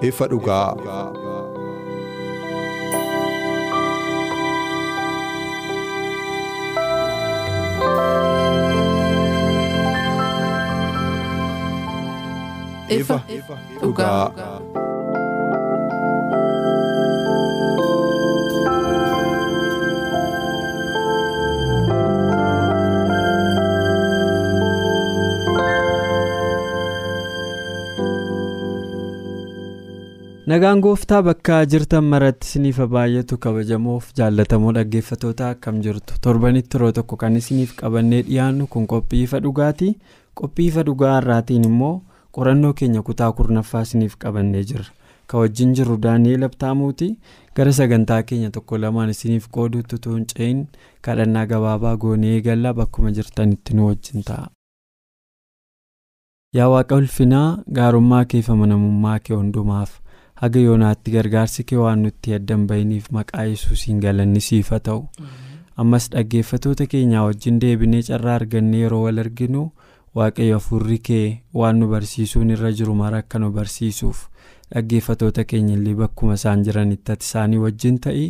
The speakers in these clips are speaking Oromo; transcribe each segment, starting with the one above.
Ifa dhugaa. ifa dhugaa. Nagaan gooftaa bakka jirtan maratti isiniif baay'atu kabajamoof jaallatamoo dhaggeeffatoota akkam jirtu torbanitti yeroo tokko kan isiniif qabannee dhiyaannu kun qophii ifa dhugaatii qophii ifa dhugaa har'aatiin immoo qorannoo keenya kutaa kurnaffaa isiniif qabannee jirra ka wajjin jirru daani'eel abtaamuuti gara sagantaa keenya tokko lamaan isiniif qooduutti tuun ce'in kadhannaa gabaabaa goonee eegallaa bakkuma jirtanitti nu wajjin ta'a. yaa waaqa ulfinaa gaarummaa kee fi kee hundumaaf. Haga yoonaatti gargaarsi kee waan nutti addan bahiniif maqaa yesuusiin galanni siif haa ta'u. Ammas dhaggeeffatoota keenyaa wajjin deebinee carraa argannee yeroo wal arginu waaqayyo hafuurri kee waan nu barsiisuun irra jiru mara akka nu barsiisuuf dhaggeeffatoota keenya illee bakkuma isaan jiranitti ati isaanii wajjin ta'i.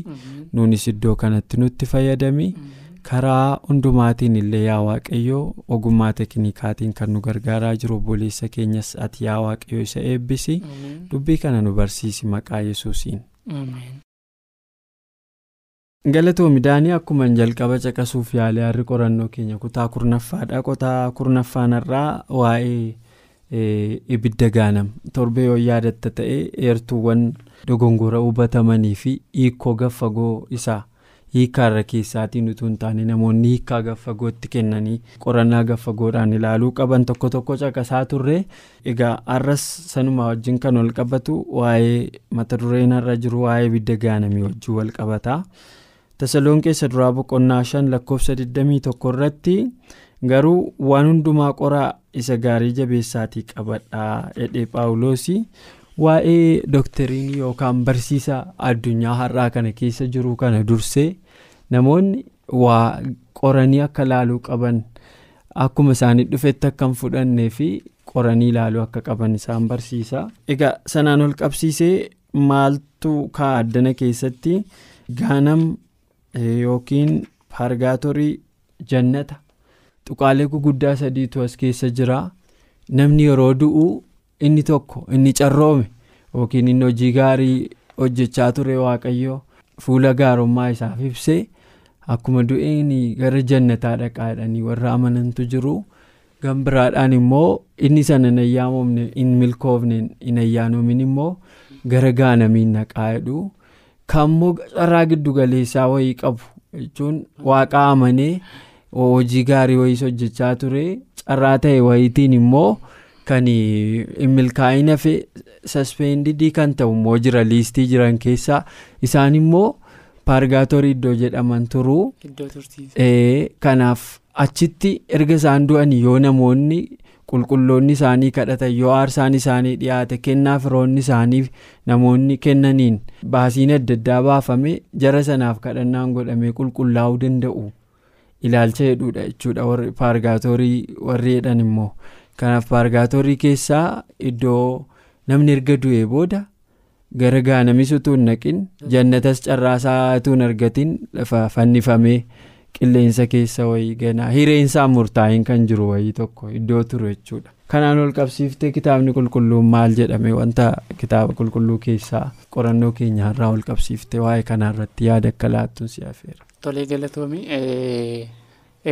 Nuunis iddoo kanatti nutti fayyadami karaa hundumaatiin illee yaa waaqayyo ogummaa teeknikaatiin kan nu gargaaraa jiru obboleessa keenyas ati yaa waaqayyo isa eebbisi. Dubbii kana nu barsiisi maqaa yesuusiin. galatoomi daanii akkuma jalqaba caqasuuf yaalee har'i qorannoo keenya kutaa kurnaffaadha kutaa kurnaffaan irraa waa'ee ibidda gaanam. Torbee yoo yaadatta ta'e eertuuwwan dogongora hubatamanii fi hiikoo gaffagoo isaa. Hiikkaarra keessaatiin utuu hin taane namoonni hiikkaa gaffagootti kennanii qorannaa gaffagoodhaan ilaaluu qaban tokko tokko caqasaa turre egaa har'as sanuma wajjin kan wal qabatu waa'ee mata dureen har'a jiru waa'ee ibidda gaanamii wajjin wal qabata tasaloon keessa duraa boqonnaa shan lakkoofsa 21 irratti garuu waan hundumaa qoraa isa gaarii jabeessaatii qabadhaa jedhee paawuloosii. Waa'ee doktariinii yookaan barsiisa addunyaa har'aa kana keessa jiru kana dursee namoonni waa qoranii akka laaluu qaban akkuma isaanii dhufetti akka hin fudhannee fi qoranii ilaaluu akka qaban isaan barsiisa. egaa sanaan ol qabsiisee maaltu ka'a addana keessatti gaanam yookiin paargaatorii jannata tuqaalee guguddaa sadiitu as keessa jira namni yeroo du'u. Inni tokko inni carroome yookiin inni hojii gaarii hojjechaa ture waaqayyo fuula gaarummaa isaaf ibsee akkuma du'een gara jannataa dhaqaa jedhanii warra amanantu jiru gan biraadhaan immoo inni sana hin ayyaamomne hin milkoofne hin ayyaanomin immoo gara gaanamiin dhaqaa jedhu kammoo carraa giddu galeessaa wayii qabu jechuun waaqa amanee hojii gaarii wayiis hojjechaa ture carraa ta'e wayiitiin immoo. Kan milkaa'ina fi saspendidii kan ta'u immoo jira liistii jiran keessaa isaan immoo paargaatorii iddoo jedhaman turuu. Kanaaf achitti erga isaan du'an yoo namoonni qulqulloonni isaanii kadhatan yoo aarsaan isaanii dhiyaate kennaa firoonni isaaniif namoonni kennaniin baasiin adda addaa baafame jara sanaaf kadhannaan godhamee qulqullaa'uu danda'u. Ilaalcha hedduudha jechuudha warri paargaatorii warri jedhan immoo. Kanaaf paargaatorii keessaa iddoo namni erga du'ee booda gara gaanamis utuu hin naqin jannatas carraasaa utuu hin argatin lafa fannifamee qilleensa keessa wayii ganaa hireensaan murtaa'in kan jiru wayii tokko iddoo ture jechuudha. kanaan ol qabsiiftee kitaabni qulqulluun maal jedhame wanta kitaaba qulqulluu keessaa qorannoo keenya irraa ol qabsiiftee waa'ee kanaarratti yaada akka laattuun si affeera. tolee galatoomii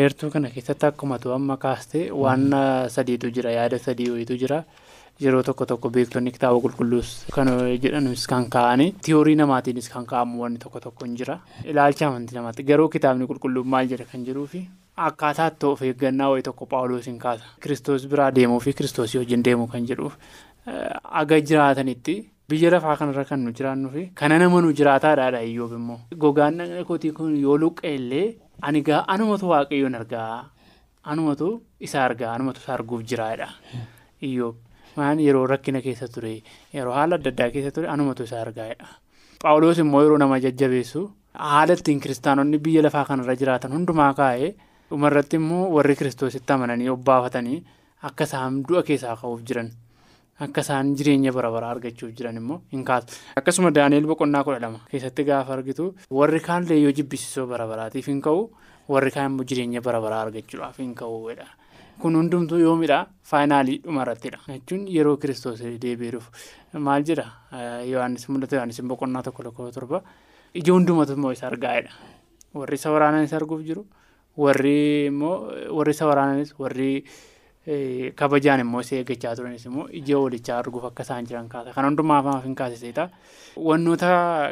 eertuu kana keessatti akkuma amma kaaste waan sadiitu jira yaada sadii wayiitu jira yeroo tokko tokko beektonni kitaaba qulqulluus kan jedhanis kan kaa'anii tiyoorii namaatiinis kan kaa'amu wanni tokko tokko hin jira ilaalcha amantii namaatti garuu kitaabni qulqulluun maal jedha kan jiruufi akkaataa itti of eeggannaa wayii tokko paawuloos hin kaasa kiristoos biraa deemuu fi kiristoosii wajjin deemuu kan jedhuuf aga jiraatanitti. Biyya lafaa kanarra kan nu jiraannuu fi kana nama nu jiraataadha iyyoob immoo. Gogaan kootii kun yoo luqqe illee ani gaa anumatu waaqayyoon argaa anumatu isa argaa anumatu isa arguuf jiraadha iyyoob. Maan yeroo rakkina keessa ture yeroo haala adda addaa keessa ture anumatu isa argaadha. Paawuloos immoo yeroo nama jajjabeessu haala ittiin kiristaanonni biyya lafaa kanarra jiraatan hundumaa kaa'ee dhumarratti immoo warri kiristoositti amananii obbaafatanii akka isaan du'a keessaa ka'uuf jiran. Akka isaan jireenya bara baraa argachuuf jiran immoo hin kaasu. Akkasuma Daani'eel boqonnaa kudha lama keessatti gaafa argitu warri kaanillee yoo jibbisiisoo bara baraatiif hin ka'u warri kaan immoo jireenya bara baraa argachuudhaaf hin ka'uudha. Kun hundumtuu yoomidha faayinaalii dhumarrattidha. Jechuun yeroo kiristoos deebi'ee dhufu maal jedha Yohaannis mul'ata Yohaannis boqonnaa tokko lakkoo torba ija hundumatu immoo isa argaa'edha. Warri isa waraanan isa arguuf jiru warri immoo warri isa waraananis warri. Kabajaan immoo isa eeggachaa turanis immoo ija walichaa arguuf akka isaan jiran kaasa kan hundumaa afaan hin kaasiseeta wantoota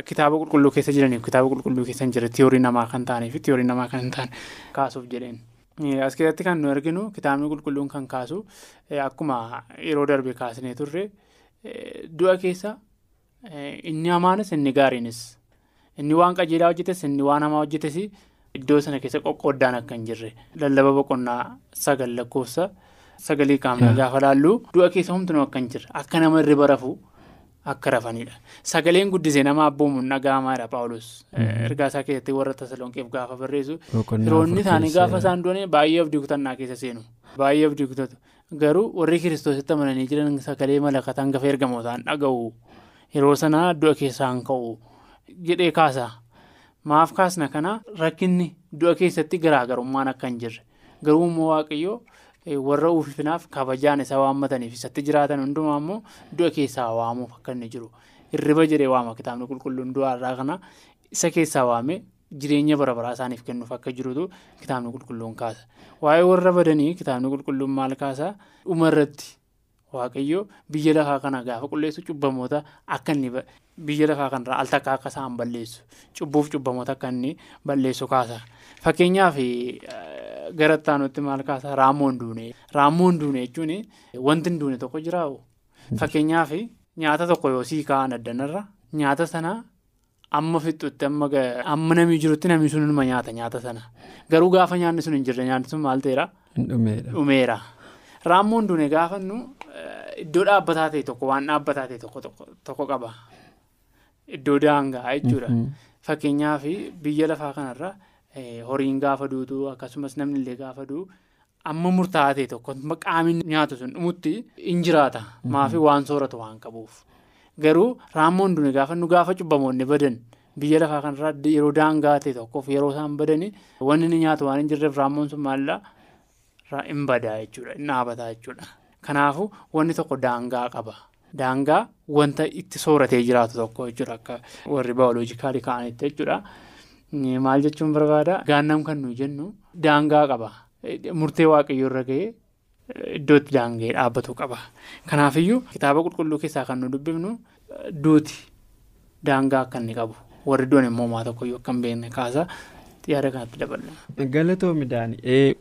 kitaaba qulqulluu keessa jiraniif kitaaba qulqulluu keessa hin jira tiyoorii namaa kan ta'anii fi tiyoorii namaa kan hin taane kaasuuf jedheen. as keessatti kan nu arginu kitaabni qulqulluun kan kaasu akkuma yeroo darbe kaasnee turre du'a keessa inni hamaanis inni gaariinis inni waan qajeelaa hojjetes inni waan hamaa hojjetes iddoo sana keessa qoqqooddaan akka hin jirre lallaba boqonnaa sagal lakkoofsa. Sagalee qaamni gaafa laallu du'a keessa homtuu akka hin jirre akka nama irri barafu akka rafanidha. Sagaleen guddisee nama abboomuun dhaga'amaadha Paawulos. Ergaa isaa keessatti warra Tasalonqeef gaafa barreessu. Firoonni isaanii gaafa isaan du'an baay'ee abdii kutannaa keessa seenu. Baay'ee abdii kutatu. Garuu warri kiristoositti amananii jiran sagalee malakataan gafa ergamootaan dhaga'u. Yeroo sanaa du'a keessaan ka'u jedhee kaasa. Maaf kaasna kana rakkinni du'a keessatti garaagarummaan akka hin jirre. Garuu immoo waaqayyoo. Warra ulfinaaf kabajaan isa waammataniif isatti jiraatan hundumaa immoo du'a keessaa waamuuf akka inni jiru hirriba jedhee waama. Kitaabni qulqulluun du'a irraa kana isa keessaa waamee jireenya bara baraa isaaniif kennuuf akka jirutu kitaabni qulqulluun kaasa. Waa'ee warra badanii kitaabni qulqulluun maal kaasa? Dhumarratti waaqayyo biyya lafaa kana gaafa qulleessu cubbamoota akka inni biyya lafaa kanarraa al takka akka isaan balleessu. Cubbuuf cubbamoota akka inni balleessu kaasa fakkeenyaaf. gara ittaanutti maal kaasa raammoon duune raammoon duune jechuun wanti hin duune tokko jiraatu fakkeenyaaf nyaata tokko yoo sii kaa'an addanarra nyaata sana amma fixutti amma namni jirutti namni sun ilma nyaata nyaata sana garuu gaafa nyaanni sun hin jirre nyaanni sun maal ta'eera. dhumeera raammoon duune gaafa nu iddoo dhaabbataa ta'e tokko waan dhaabbataa ta'e tokko qaba iddoo daangaa jechuudha fakkeenyaaf biyya lafaa kanarra. Horiin gaafa duutu akkasumas namni illee gaafa duu amma murtaa'aa ta'e tokko qaamni nyaatu sun dhumutti hin jiraata. Maafi waan sooratu waan qabuuf. Garuu raammoon dune gaafa nu gaafa cubbamoonni badan biyya lafaa kanarraa yeroo daangaa ta'e tokkoof yeroo isaan badanii wanni inni nyaatu waan hin jirreef raammoon sun maallaa hin badaa jechuudha. Hin dhaabataa jechuudha. Kanaafuu wanni tokko daangaa qaba. Daangaa wanta itti sooratee jiraatu tokko jechuudha akka warri baayoloojikaalii ka'anitti jechuudha. Maal jechuun barbaada? Gaannam kan nuyi jennu daangaa qaba. Murtee waaqayyoo irra ga'ee iddootti daanga'ee dhaabbatu qaba. Kanaafiyyuu kitaaba qulqulluu keessaa kan nu dubbifnu duuti daangaa akka inni qabu. Warri du'an immoo maa tokkoyyuu akka hin beekne kaasa. Yaada kanatti daballa. Galatoo midhaan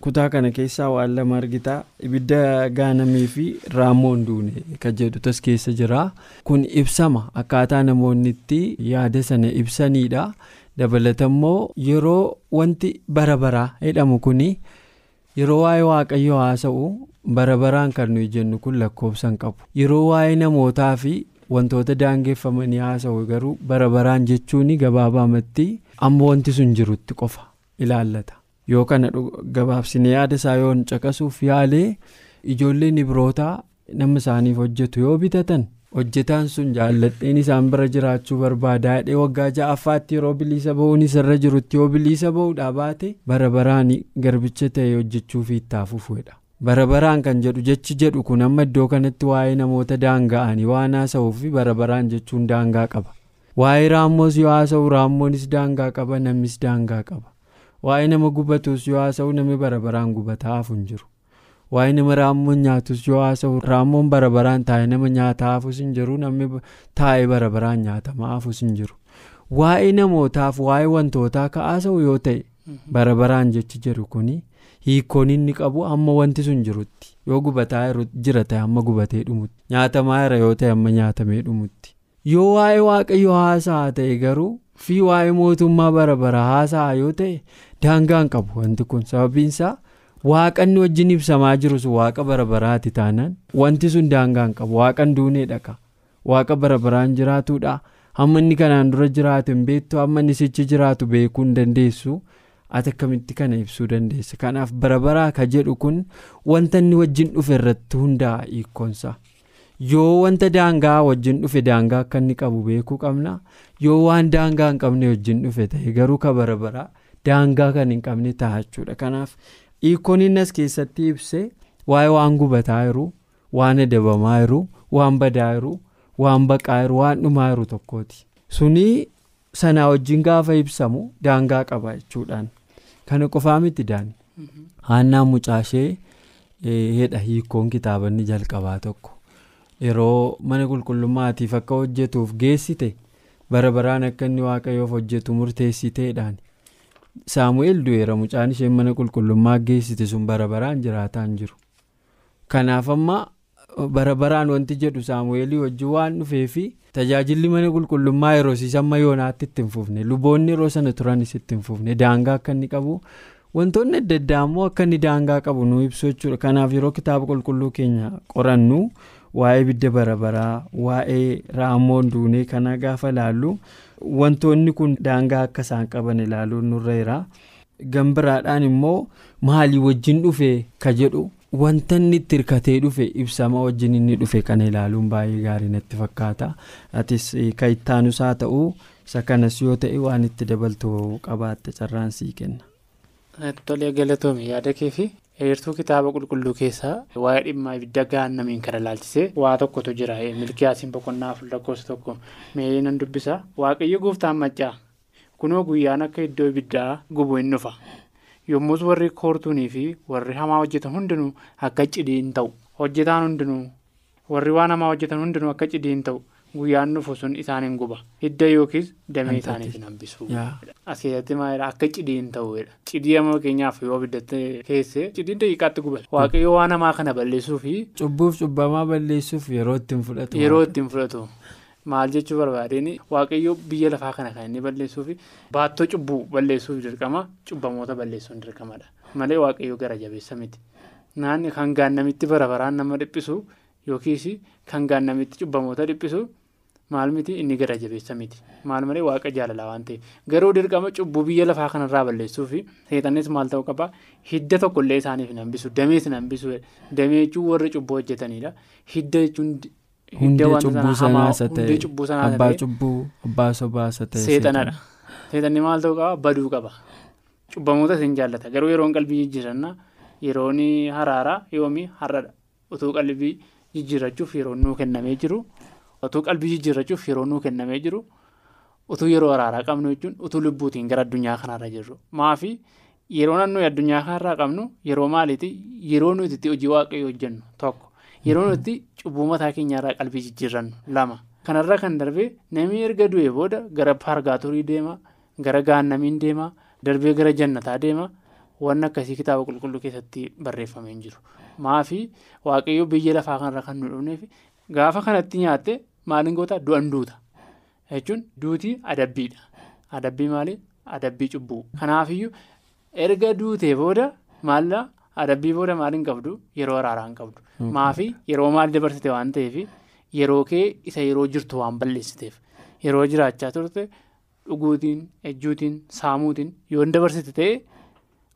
kutaa kana keessaa waan lama argitaa? Ibidda gaanamii fi raammoon duune kan jedhutas keessa jira kun ibsama. Akkaataa namoonni itti yaada sana ibsanidha. Dabalatammoo yeroo wanti bara baraa jedhamu kun yeroo waa'ee waaqayyoo haasa'u bara baraan kan nuyi jennu kun lakkoofsan qabu yeroo waa'ee namootaa fi wantoota daangeffamanii haasa'u garuu bara baraan jechuun gabaabaamatti amma wanti sun jirutti qofa ilaallata yoo kana gabaabsinee yaada isaa yoo caqasuuf yaalee ijoolleen ibrootaa nama isaaniif hojjetu yoo bitatan. Hojjetaan sun jaalladheen isaan bira jiraachuu barbaadaa hidhee waggaa ja'affaatti yeroo bilisa ba'uun isarra jirutti yoo bilisa ba'uudhaa baate bara baraan garbicha ta'e hojjechuuf itti fufuudha. bara baraan kan jedhu jechi jedhu kun amma iddoo kanatti waa'ee namoota daanga'anii waan haasa'uuf bara baraan jechuun daangaa qaba. Waa'ee raammoos yoo haasa'u raammoonis daangaa qaba namnis daangaa qaba. Waa'ee nama gubatus yoo haasa'u namni bara baraan gubataa hafu hin jiru waa'ee nama raammoon nyaatus yoo haasa'u raammoon bara baraan taa'ee nama nyaataa hafus hin jiru namni taa'ee bara baraan nyaatamaa hafus hin jiru. Waa'ee namootaaf waa'ee wantootaa ka haasa'u yoo ta'e bara baraan jechi jedhu kuni. Hiikoon inni qabu amma wanti sun jirutti yoo gubataa jira ta'e amma gubatee dhumutti nyaatamaa jira yoo ta'e amma nyaatamee dhumutti yoo waa'ee waaqayyo haasa'a ta'e garuu fi waa'ee mootummaa bara bara haasa'a yoo ta'e daangaan qabu wanti kun sababiinsaa. Waaqanni wajjin ibsamaa jirus waaqa bara baraati taanaan wanti sun daangaan qabu waaqan duunee dhaqa waaqa bara baraan jiraatudha hamma inni kanaan dura jiraatu hin beektu hamma inni sichi jiraatu beekuu hin dandeessu. Ati akkamitti kana ibsuu dandeessa kanaaf bara baraa ka jedhu kun wanta inni wajjin dhufe irratti hundaa'a hiikkoonsa yoo wanta daangaa wajjin dhufe daangaa akka inni qabu beekuu qabna. Yoo waan daangaa hin qabne wajjin dhufe ta'e garuu ka bara baraa daangaa kan hin qabne ta'a jechuudha. Kanaaf. Hiikoon inni as keessatti ibse waa'ee waan gubataa jiru waan adabamaa jiru waan badaa jiru waan baqaa jiru waan dhumaa jiru tokkooti. Suni sanaa wajjin gaafa ibsamu daangaa qaba jechuudhaan. Kana qofaa miti daani haannaan mucaashee hedha hiikoon kitaabanni jalqabaa tokko. Yeroo mana qulqullummaatiif akka hojjetuuf geessite bara baraan akka inni waaqayyoof hojjetu murteessiteedhaan. Saamu'eel du'eera mucaan isheen mana qulqullummaa geessite sun bara baraan jiraataa hin jiru kanaaf amma bara baraan wanti jedhu saamu'eelii wajjin waan dhufeefi tajaajilli mana qulqullummaa yeroo amma yoonaatti itti hin luboonni yeroo sana turanis itti hin fufne daangaa akka inni qabu wantoonni adda addaa immoo akka inni daangaa qabu nu ibsu jechuudha kanaaf yeroo kitaaba qulqulluu keenya qorannu waa'ee ibidda bara baraa waa'ee raammoon duunee kana gaafa laallu. Wantoonni kun daangaa akka isaan qaban ilaaluun nurra jira gambiraadhaan immoo maalii wajjin dhufe ka jedhu wanta inni itti hirkatee dhufe ibsama wajjin inni dhufe kana ilaaluun baay'ee gaarii natti fakkaata. Atis ka ittaanus haa ta'u isa kanas yoo ta'e waan itti dabaltu qabaatte carraan sii kenna. Tolee galatoome yaada kee heertuu kitaaba qulqulluu keessaa waa'ee dhimma ibidda gaannamiin kana ilaalchisee waa tokkotu jira. Milkiyaasiin boqonnaa lakkoofsa tokko mee nan dubbisa. Waaqayyo gooftaan maccaa kunoo guyyaan akka iddoo ibiddaa gubu hin dhufa. Yommus warri koortuunii fi warri hamaa hojjetan hundinuu akka cidii hin ta'u. Hojjetaan hundinuu warri waan hamaa hojjetan hundinuu akka cidii hin ta'u guyyaan dhufu sun isaan hin guba hidda yookiis damee isaaniif hin hambisu. As keessatti maalidha akka cidii hin ta'uudha. Cidii amma fakkeenyaaf yoo abiddatti keessee cidiin daqiiqaatti gubata. Waaqayyo waan hamaa kana balleessuu fi. Cubbuuf cubbamaa balleessuuf yeroo ittiin fudhatu. Yeroo ittiin fudhatu. Maal jechuu barbaadeen waaqayyo biyya lafaa kana kan inni balleessuu fi baattoo cubbuu balleessuuf dirqama cubbamoota balleessuun dirqamadha. Malee waaqayyo gara jabeessa miti. Naanni kan gaannamitti bara baraan nama dhiphisu yookiis kan gaannamitti cubbamoota dhiphisu. Maal miti? Inni gara jabeessa miti. Maal malee waaqa jaalalaa waan ta'eef. Garuu dirqama cubbuu biyya lafaa kanarraa balleessuu fi seexannis maal ta'uu qaba? Hidda tokkollee isaaniif hin hambisu damees hin hambisu damee jechuun warra cubbuu hojjetanidha hidda jechuun. Hundee cubbuu sanaas ta'e. abbaa cubbuu abbaa sobaas ta'e seexanadha. seexanni maal ta'uu qaba? Baduu qaba. Cubbamoota hin jaallata. Garuu yeroon qalbii jijjiiranna yeroon haraaraa yoomi har'adha utuu qalbii jijjiirrachuuf yeroon nuu kennamee jiru. Utuu qalbii jijjiirrachuuf yeroo nuu kennamee jiru utuu yeroo araaraa qabnu jechuun utuu lubbuutiin gara addunyaa kanarra jirru. Maafi yeroo naannoo addunyaa kanarraa qabnu yeroo maaliiti? Yeroo nuti itti hojii waaqayyoo hojjennu? Tokko. Yeroo nuti cubbuu mataa keenyarraa qalbii jijjiirrannu? Lama. Kanarra kan darbee namni erga du'ee booda gara paargaaturii deema gara gaannamiin deema darbee gara jannataa deema waan akkasii kitaaba qulqulluu keessatti barreeffamee hin jiru. Maafi waaqayyoo biyya lafaa kanarra kan nu dhufneef gaafa kanatti nyaatte. Maaliin goota du'an duuta jechuun duutii adabbiidha. Adabbii maali? Adabbii cubbuu. Kanaafiyyuu erga duutee booda maalla adabbii booda maaliin qabdu yeroo araaraa hin qabdu. Maafi yeroo maal dabarsite waan ta'eef yeroo kee isa yeroo jirtu waan balleessiteef yeroo jiraachaa turte dhuguutiin, ejjuutiin, saamuutiin yoo hin dabarsite ta'e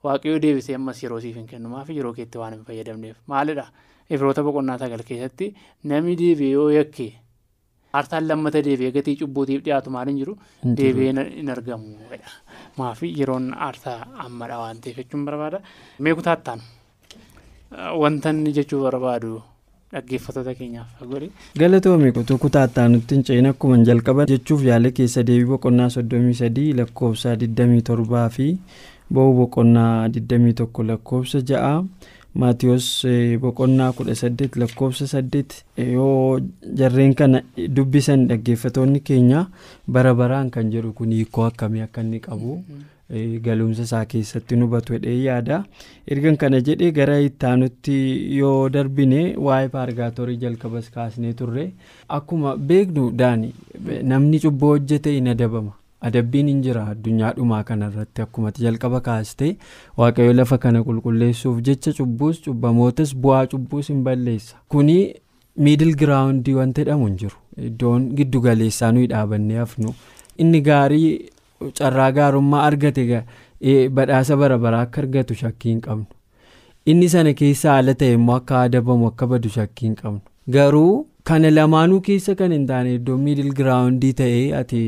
waaqayyoo deebisee ammas yeroo siif hin kennu maafi yeroo keetti waan hin fayyadamneef maalidha? Ibroota boqonnaa sagal keessatti namni deebi'ee yoo yakkee. Aartaan lammata deebi'ee gatii cubbuutiif dhiyaatu maal hin jiru deebi'ee hin argamu. Maafi yeroon aartaa ammadha waan ta'eef jechuun barbaada. Mee kutaattaan wanta inni jechuu barbaadu dhaggeeffattoota keenyaaf godhi. Galatoomii kutuu kutaattaan nutti hin akkuma jalqaba jechuuf yaala keessa deebii boqonnaa soddomii sadii lakkoofsa digdamii torbaa fi ba'uu boqonnaa digdamii tokko lakkoofsa ja'a maatiyoos boqonnaa kudha saddeet lakkoofsa saddeet yoo jarreen kana dubbisan dhaggeeffatoonni keenya bara baraan kan jedhu kun hiikoo akkamii akka inni qabu galumsa isaa keessatti hubatu jedhee yaada ergan kana jedhee gara ittaanutti yoo darbine waa'ee paargaatorii jalqabas kaasnee turre akkuma beeknu daani namni cubboo hojjete hin adabama. Adabbiin hin jira. Addunyaa dhumaa kanarratti akkumatti jalqaba kaastee waaqayyo lafa kana qulqulleessuuf jecha cubbuus cubbamootas bu'aa cubbuus hin balleessa. Kuni miidil giraawundii wanta jedhamu hin jiru. Iddoon giddu galeessaa nuyi dhaabannee hafnu. Inni gaarii carraa gaarummaa argate badhaasa bara baraa akka argatu shakkii hin qabnu. Inni sana keessa haala ta'e immoo akka adabamu akka badu shakkii hin qabnu. Garuu kana lamaanuu keessa kan hin taane iddoo miidil giraawundii ta'ee ati.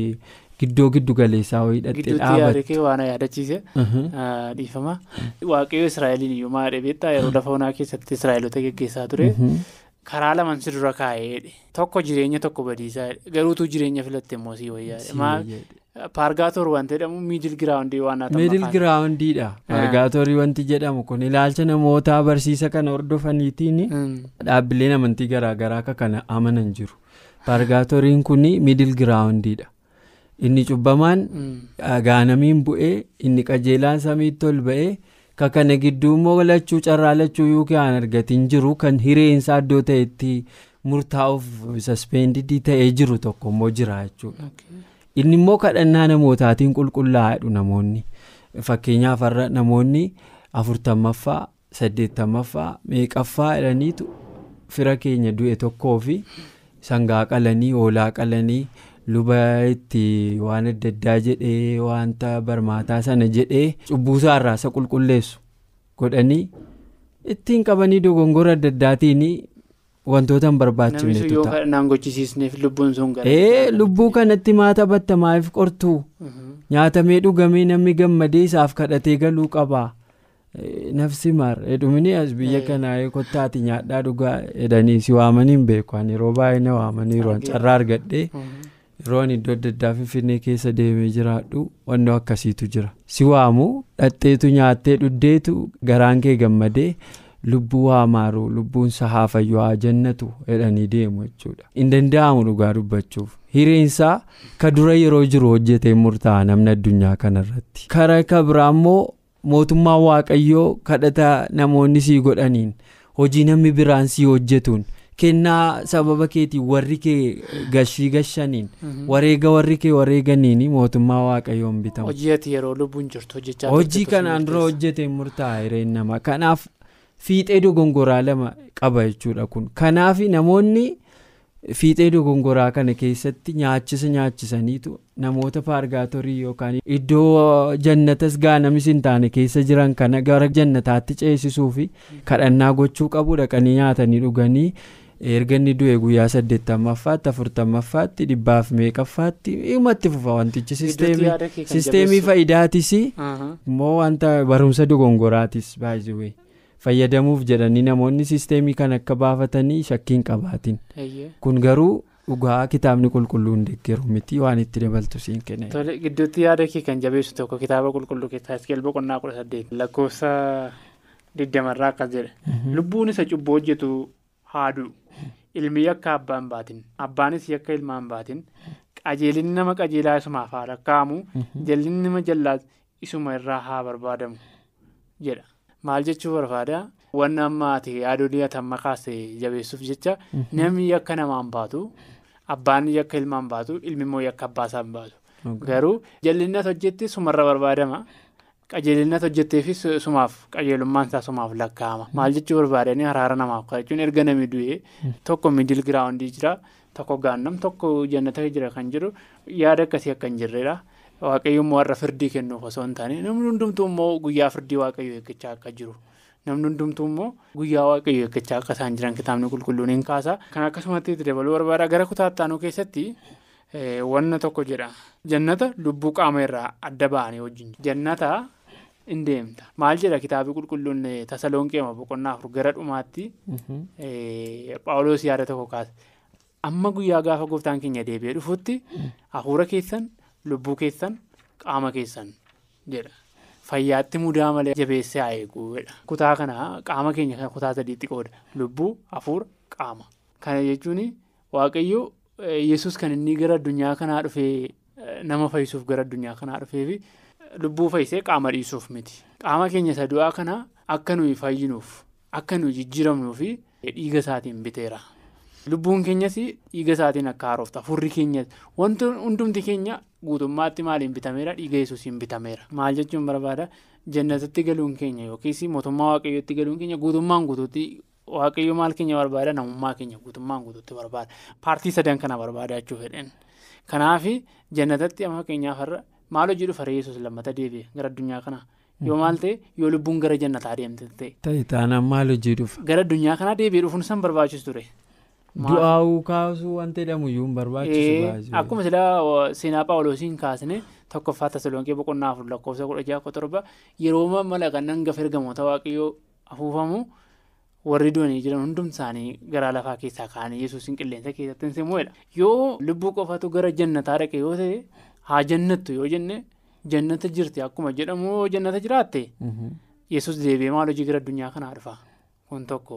Giddoo giddu galeessaa wayii dhattee Gidduutti yaada kee waan yaadachiise dhiifama. Waaqayyo Israa'eliin maal beektaa yeroo lafa onaa keessatti Israa'elota geggeessaa ture. Karaa lamaan si dura kaa'ee tokko jireenya tokko badiisaa garuutuu jireenya filatte immoo sii wayyaadha. Paargaatoor wanta jedhamu miidil giraawundii waan naata miidil giraawundiidha. Paargaatoorii wanti jedhamu kun ilaalcha namootaa barsiisa kana hordofaniitiin dhaabbileen amantii garaagaraa akka kana amanan jiru. Paargaatoriin kun miidil giraawundiidha. Inni cubbamaan gaanamiin bu'ee inni qajeelaan samiitti ol ba'ee ka kana gidduu immoo lachuu carraa lachuu yookaan argatiin jiru kan hireensaa iddoo ta'etti murtaa'uuf saspeendiidii ta'ee jiru tokko immoo jira jechuudha. inni immoo kadhannaa namootaatiin qulqullaa'edhu namoonni fakkeenyaaf har'a namoonni afurtammaffaa saddeettamaffaa meeqaffaa jedhaniitu fira keenya du'e tokkoo fi sangaa qalanii hoolaa qalanii. Luba itti waan adda addaa jedhee wanta barmaataa sana jedhee cubbuusaa irraa isa qulqulleessu. Godhanii ittiin qabanii dogongora adda addaatiin wantoota hin barbaachifnetu ta'a. lubbuu kanatti maata battamaaf qortuu? Nyaatamee dhugamee namni gammadee isaaf kadhatee galuu qaba. nafsi maar hedumini as biyya kanaa kottaati nyaadhaa dhugaa jedhanii si waamanii hin beeku yeroo baay'ee na waamaniiru carraa argadhee. Yeroon iddoo adda addaa finfinnee keessa deemee jiraadhu. Wannoo akkasiitu jira. Si waamu dhadheetu nyaattee dhuddeetu garaan kee gammadee lubbuu haa maaru lubbuun haa fayyu haa jannatu jedhanii deemu jechuudha. Hin danda'amu dhugaa dubbachuuf. Hireensaa ka dura yeroo jiru hojjetee murtaa'a namni addunyaa kanarratti. Karaa ka biraa immoo mootummaa waaqayyoo kadhata namoonni sii godhaniin hojii namni biraan sii hojjetuun. Kennaa sababa keetiin warri kee gashii gashaniin wareega warri kee wareeganiin mootummaa waaqayyoon bitamu. hojii yeroo lubbuun jirtu hojjechaa hojii kanaan dura hojjete murtaa'a hireen namaa kanaaf fiixee dogongoraa lama qaba jechuudha kun kanaaf namoonni fiixee dogongoraa kana keessatti nyaachisa nyaachisaniitu namoota paargaatorii yookaan iddoo jannatas gaanamis hin taane keessa jiran kana gara jannataatti ceesisuu fi kadhannaa gochuu qabu dhaqanii nyaatanii dhuganii. Erga inni du'e guyyaa saddeettammaffaatti afurtammaffaatti dhibbaaf meeqaffaatti himatti fufa wantichi sisteemii faayidaatiis immoo wanta barumsa dogongoraatis baay'ee fayyadamuuf jedhanii namoonni sisteemii kan akka baafatanii shakkiin qabaatiin kun garuu dhugaa kitaabni qulqulluun deeggaru miti waan itti dabaltu siin kenna. Tole gidduutti yaada kee kan jabeessu tokko kitaaba qulqulluu keessaa iskeel boqonnaa kudha saddeet lakkoofsa digdamarraa akkas jedhe. Lubbuun isa cubbuu hojjetu haaduu. Ilmi yakka abbaan baatin. Abbaanis yakka ilmaan baatin. Qajeelinni nama qajeelaa isumaaf haa lakkaa'amu jallinni nama jallaas isuma irraa haa barbaadamu jedha. Maal jechuu barbaada? Wanni amma ati yaadolii atamma kaase jabeessuuf jecha namni yakka namaan baatu abbaan yakka ilmaan baatu ilmi immoo yakka abbaasaan baatu. Garuu jallinni hojjetti sumarra barbaadama. Qajeelinatti hojjetteefis sumaaf qajeelummaan isaa sumaaf lakkaa'ama. Maal jechuu barbaadanii haraara namaaf jechuun erga namni du'e tokko miidil giraawundii jira tokko gaannam tokko jannata jira kan jiru yaada akkasii akka hin jirredha. Waaqayyo immoo warra firdii kennuuf osoo hin taane namni hundumtuu immoo guyyaa firdii waaqayyo eeggachaa akka jiru. Namni hundumtuu immoo guyyaa waaqayyo eeggachaa akka isaan jiran kitaabni qulqulluun hin kaasa. Kan akkasumatti dabaluu barbaada. Gara kutaattaanuu keessatti. wanna tokko jedha. Jannata lubbuu qaama irraa adda ba'anii wajjin. Jannata in deemta. Maal jedha kitaabii qulqulluun tasaloonqeema boqonnaa afur gara dhumaatti? Paawuloos yaada tokko kaase amma guyyaa gaafa gooftaan keenya deebi'ee dhufutti hafuura keessan lubbuu keessan qaama keessan jedha. Fayyaatti mudaa malee jabeessee haa eeguudha. Kutaa kana qaama keenya kutaa sadiitti qooda. Lubbuu hafuura qaama. Kana jechuun waaqayyo yesus kan inni gara addunyaa kanaa dhufee nama fayyisuuf gara addunyaa kanaa dhufeefi lubbuu fayyisee qaama dhiisuuf miti. Qaama keenya isa du'aa kana akka nuyi fayyinuuf akka nuyi jijjiiramnuufi dhiiga isaatiin biteera. Lubbuun keenyas dhiiga isaatiin akka haaroftu hafuurri keenyas wanti hundumti keenya guutummaatti maaliin bitameera dhiiga yesuusiin bitameera. Maal jechuun barbaada jannatatti galuun keenya yookiis mootummaa waaqayyootti galuun keenya guutummaan guutuutti waaqayyo maal keenya barbaada namummaa keenya guutummaan guutuutti barbaada paartii sadan kana barbaada jechuuf fedhan. Kanaaf jannatatti amma fakkeenyaaf har'a maal hojii dhufa yesuus lammata deebi'e gara addunyaa kanaa. Yoo maal ta'e yoo lubbuun gara jannataa deemte ta'e. Ta'e taanaan maal hojii dhufa? Gara addunyaa kanaa deebi'ee dhufuun san barbaachisu ture. Du'aawuu kaasuu wanta jedhamu iyyuu hin barbaachisu. Akkuma silaa seenaa paawuloosiin kaasne tokkoffaa tasaloonkee boqonnaa afur lakkoofsa kudha jaha torba yeroo mala kan hangafa ergamoota waaqayyoo afuufamu warri du'anii jiran hundumti isaanii gara lafaa keessaa ka'anii yesuusin qilleensa keessatti hin simuudha. Yoo lubbuu qofatu gara jannataa dhaqe yoo ta'e haa jannattu yoo jenne jannata jirti akkuma jedhamu yoo jannata jiraatte yesus deebi'ee maal hojii gara addunyaa kanaa dhufa kun tokko.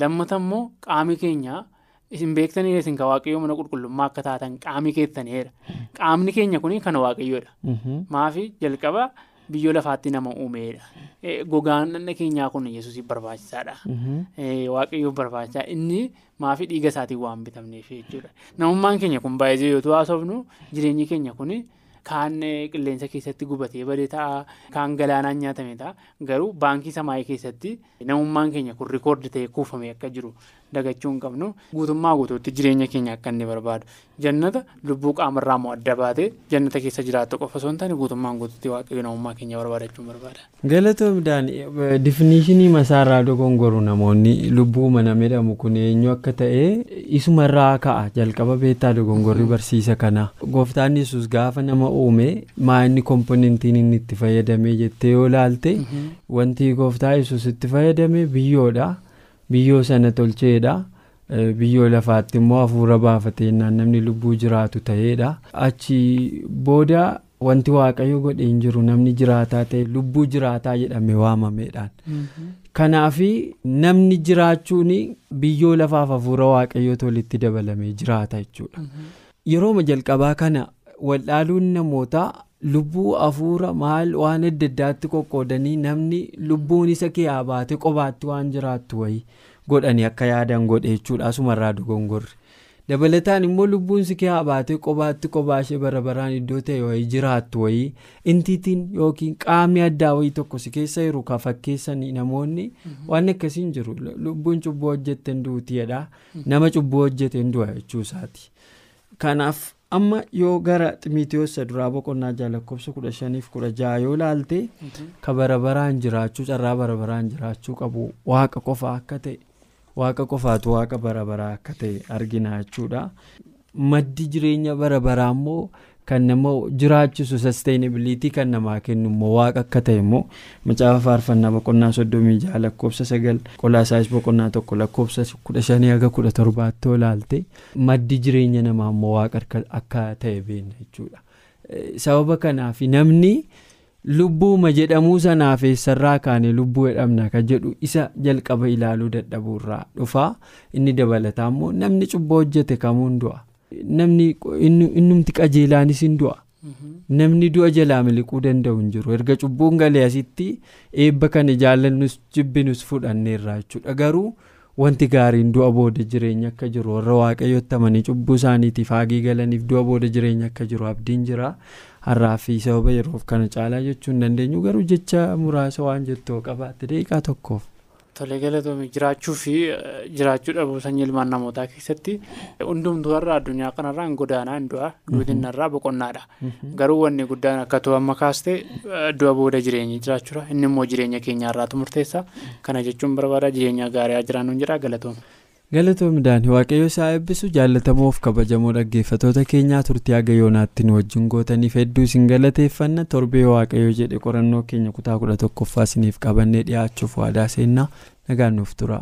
Lammata immoo qaami keenya. Isin beektanii isin kan waaqayyoo mana qulqullummaa akka taatan qaami keessaniidha. Qaamni keenya kun kan waaqayyoodha. Maafi jalqaba biyyoo lafaatti nama uumeedha. Gogaan keenyaa kun yesuusiif barbaachisaadha. Waaqayyoof barbaachisaa inni maafi dhiiga isaatiin waan bitamneef jechuudha. Namummaan keenya kun baay'ee yoo haasofnu jireenyi keenya kun kaan qilleensa keessatti gubatee badee ta'a kaan galaanaan nyaatame ta'a. Garuu baankii samaayii keessatti namummaan keenya kun rikoordi ta'ee kuufamee akka jiru dagachuu hin qabnu. Guutummaa guutuutti jireenya keenya akka inni barbaadu. Jannata lubbuu qaamarraa moo adda baatee jannata keessa jiraattu qofa. Osoo hin taane guutummaan guutuutti waaqayyo namummaa keenya barbaadachuun barbaada. Galatoomidhaan difinishinii masaarraa dogongoru namoonni lubbuu mana jedhamu kun eenyu akka ta'e isumarraa ka'a. Jalqaba beektaa dogongorri barsiisa kana. Gooftaan yesus gaafa nama uume maa inni komponentiin inni itti fayyadamee jettee yoo laalte wanti gooftaa yesus itti fayyadame biyyoodha. biyyoo sana tolcheedha. Biyyoo lafaatti immoo hafuura baafatee namni lubbuu jiraatu ta'eedha. Achi booda wanti waaqayyo godhe hin jiru namni jiraataa ta'e lubbuu jiraataa jedhame waamameedhaan. Kanaaf namni jiraachuun biyyoo lafaaf hafuura waaqayyootu walitti dabalamee jiraata jechuudha. Yerooma jalqabaa kana waldhaaluun namootaa. lubbuu hafuura maal waan adda addaatti qoqqoodanii namni lubbuun isa keessaa baate qobaatti waan jiraattu wayii godhanii akka yaadan godhe jechuudha asumarraa dogongorri dabalataan immoo lubbuun si keessaa baate qobaatti qobaashee bara baraan iddoo ta'e wayii jiraattu wayii intiitiin yookiin qaamni addaa wayii tokko si keessa jiru ka fakkeessanii namoonni waan akkasiin jiru lubbuun cubbuu hojjette duutiidha nama cubbuu hojjete du'a jechuusaati kanaaf. Amma yoo gara ximiitiyoos duraa boqonnaa lakkoofsa kudha shaniif kudha jaha yoo laalte ka bara baraan jiraachuu carraa bara baraan jiraachuu qabu waaqa qofa akka ta'e waaqa qofaatu waaqa bara baraa akka ta'e argina jechuudha. Maddi jireenya bara baraa immoo kan nama jiraachisu sasteenabiliitii kan namaa kennu immoo waaqa akka ta'e immoo macaafa faarfannaa boqonnaa soddomii jaha lakkoofsa sagal qolaasaayis boqonnaa tokko lakkoofsa kudha shanii haga kudha torbaatti yoo laalte maddi jireenya namaa immoo waaqa akka ta'e beekna jechuudha. sababa kanaaf namni lubbuuma jedhamuu sanaaf eessarraa kaane lubbuu jedhamna kan jedhu isa jalqaba ilaaluu dadhabuurraa dhufaa inni dabalataa immoo namni cubboo hojjete kamuun du'a. Namni innumti qajeelaanis hin du'a. namni du'a jalaa miliquu danda'u hin jiru. Erga cubbuun galee asitti eebba kana jaallannus jibbinus fudhanneerra jechuudha garuu wanti gaariin du'a booda jireenya akka jiru warra waaqayyotti amanii cubbuu isaaniitiif haagii galaniif du'a booda jireenya akka jiru abdiin jira. Har'aa fi sababa yeroof kana caalaa jechuu hin dandeenyu. Garuu jecha muraasa waan jettoo qabaatte deeqaa tokkoof. Tolee galatoomii jiraachuu fi jiraachuu dhabuu sanyii ilmaan namootaa keessatti hundumtuu har'a addunyaa kanarraa godaanaa hin du'a duutinarraa boqonnaadha. Garuu wanni guddaan akka ta'u amma kaaste du'a booda jireenyi jiraachuudha inni immoo jireenya keenyaarraatu murteessa kana jechuun barbaada jireenya gaarii jiraannuun jedha galatooma. Galatoomidhaan waaqayyo isaa eebbisu jaallatamoof kabajamoo dhaggeeffatoota keenyaa turtii haga yoonaatti nu wajjin gootaniif hedduu isin galateeffanna torbee waaqayyo jedhe qorannoo keenya kutaa kudha tokkoffaa isiniif qabannee dhiyaachuuf waadaa seennaa nagaan nuuf tura.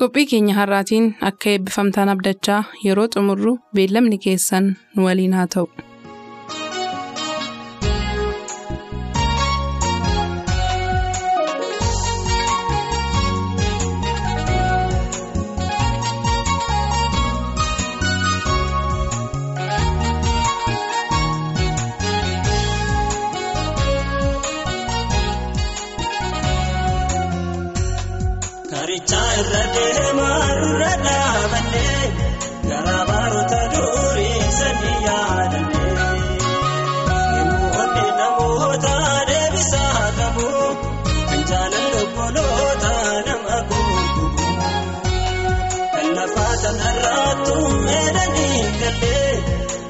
qophii keenya har'aatiin akka eebbifamtaan abdachaa yeroo xumurru beellamni keessan nu waliin haa ta'u. Karichaa irra deemaa dura dhaabannee garaa baroota durii sanii yaadannee namoonni namoota deebisaa qabu kan jaalalli obboloota nama guutuu kan lafaa sanarraattu meedanii gallee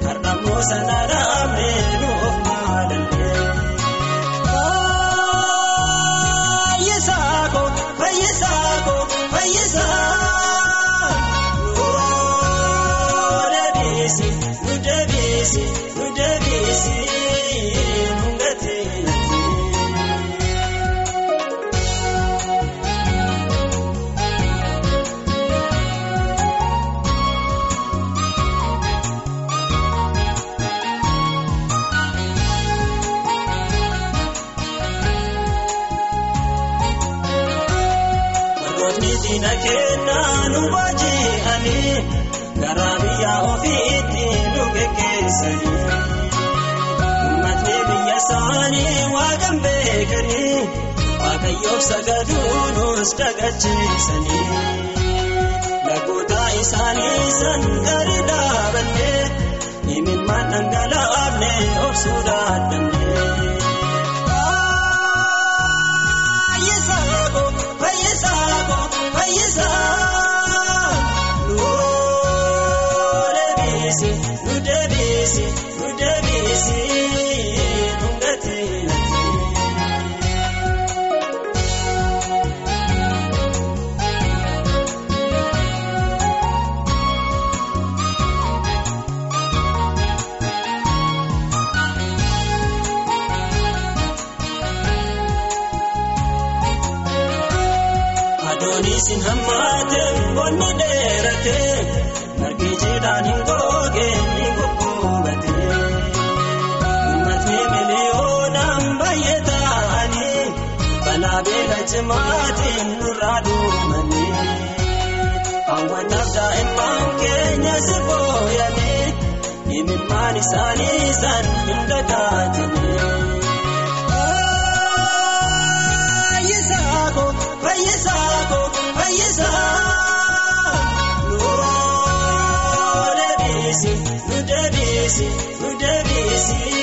har'ammoo sanarraamee nuuf maalallee. Uummatni biyya isaanii waaqan beekanii waaqayyoof sagaduu nus dagachiisanii. Lagoota isaanii san gadi dhaabannee imimmaan dhangalaafne obsuu dadhabnee. Isaanii san hin dagaatanii. Fayyisaako fayyisaako fayyisaa nuu deebiisi nu deebiisi nu deebiisi nu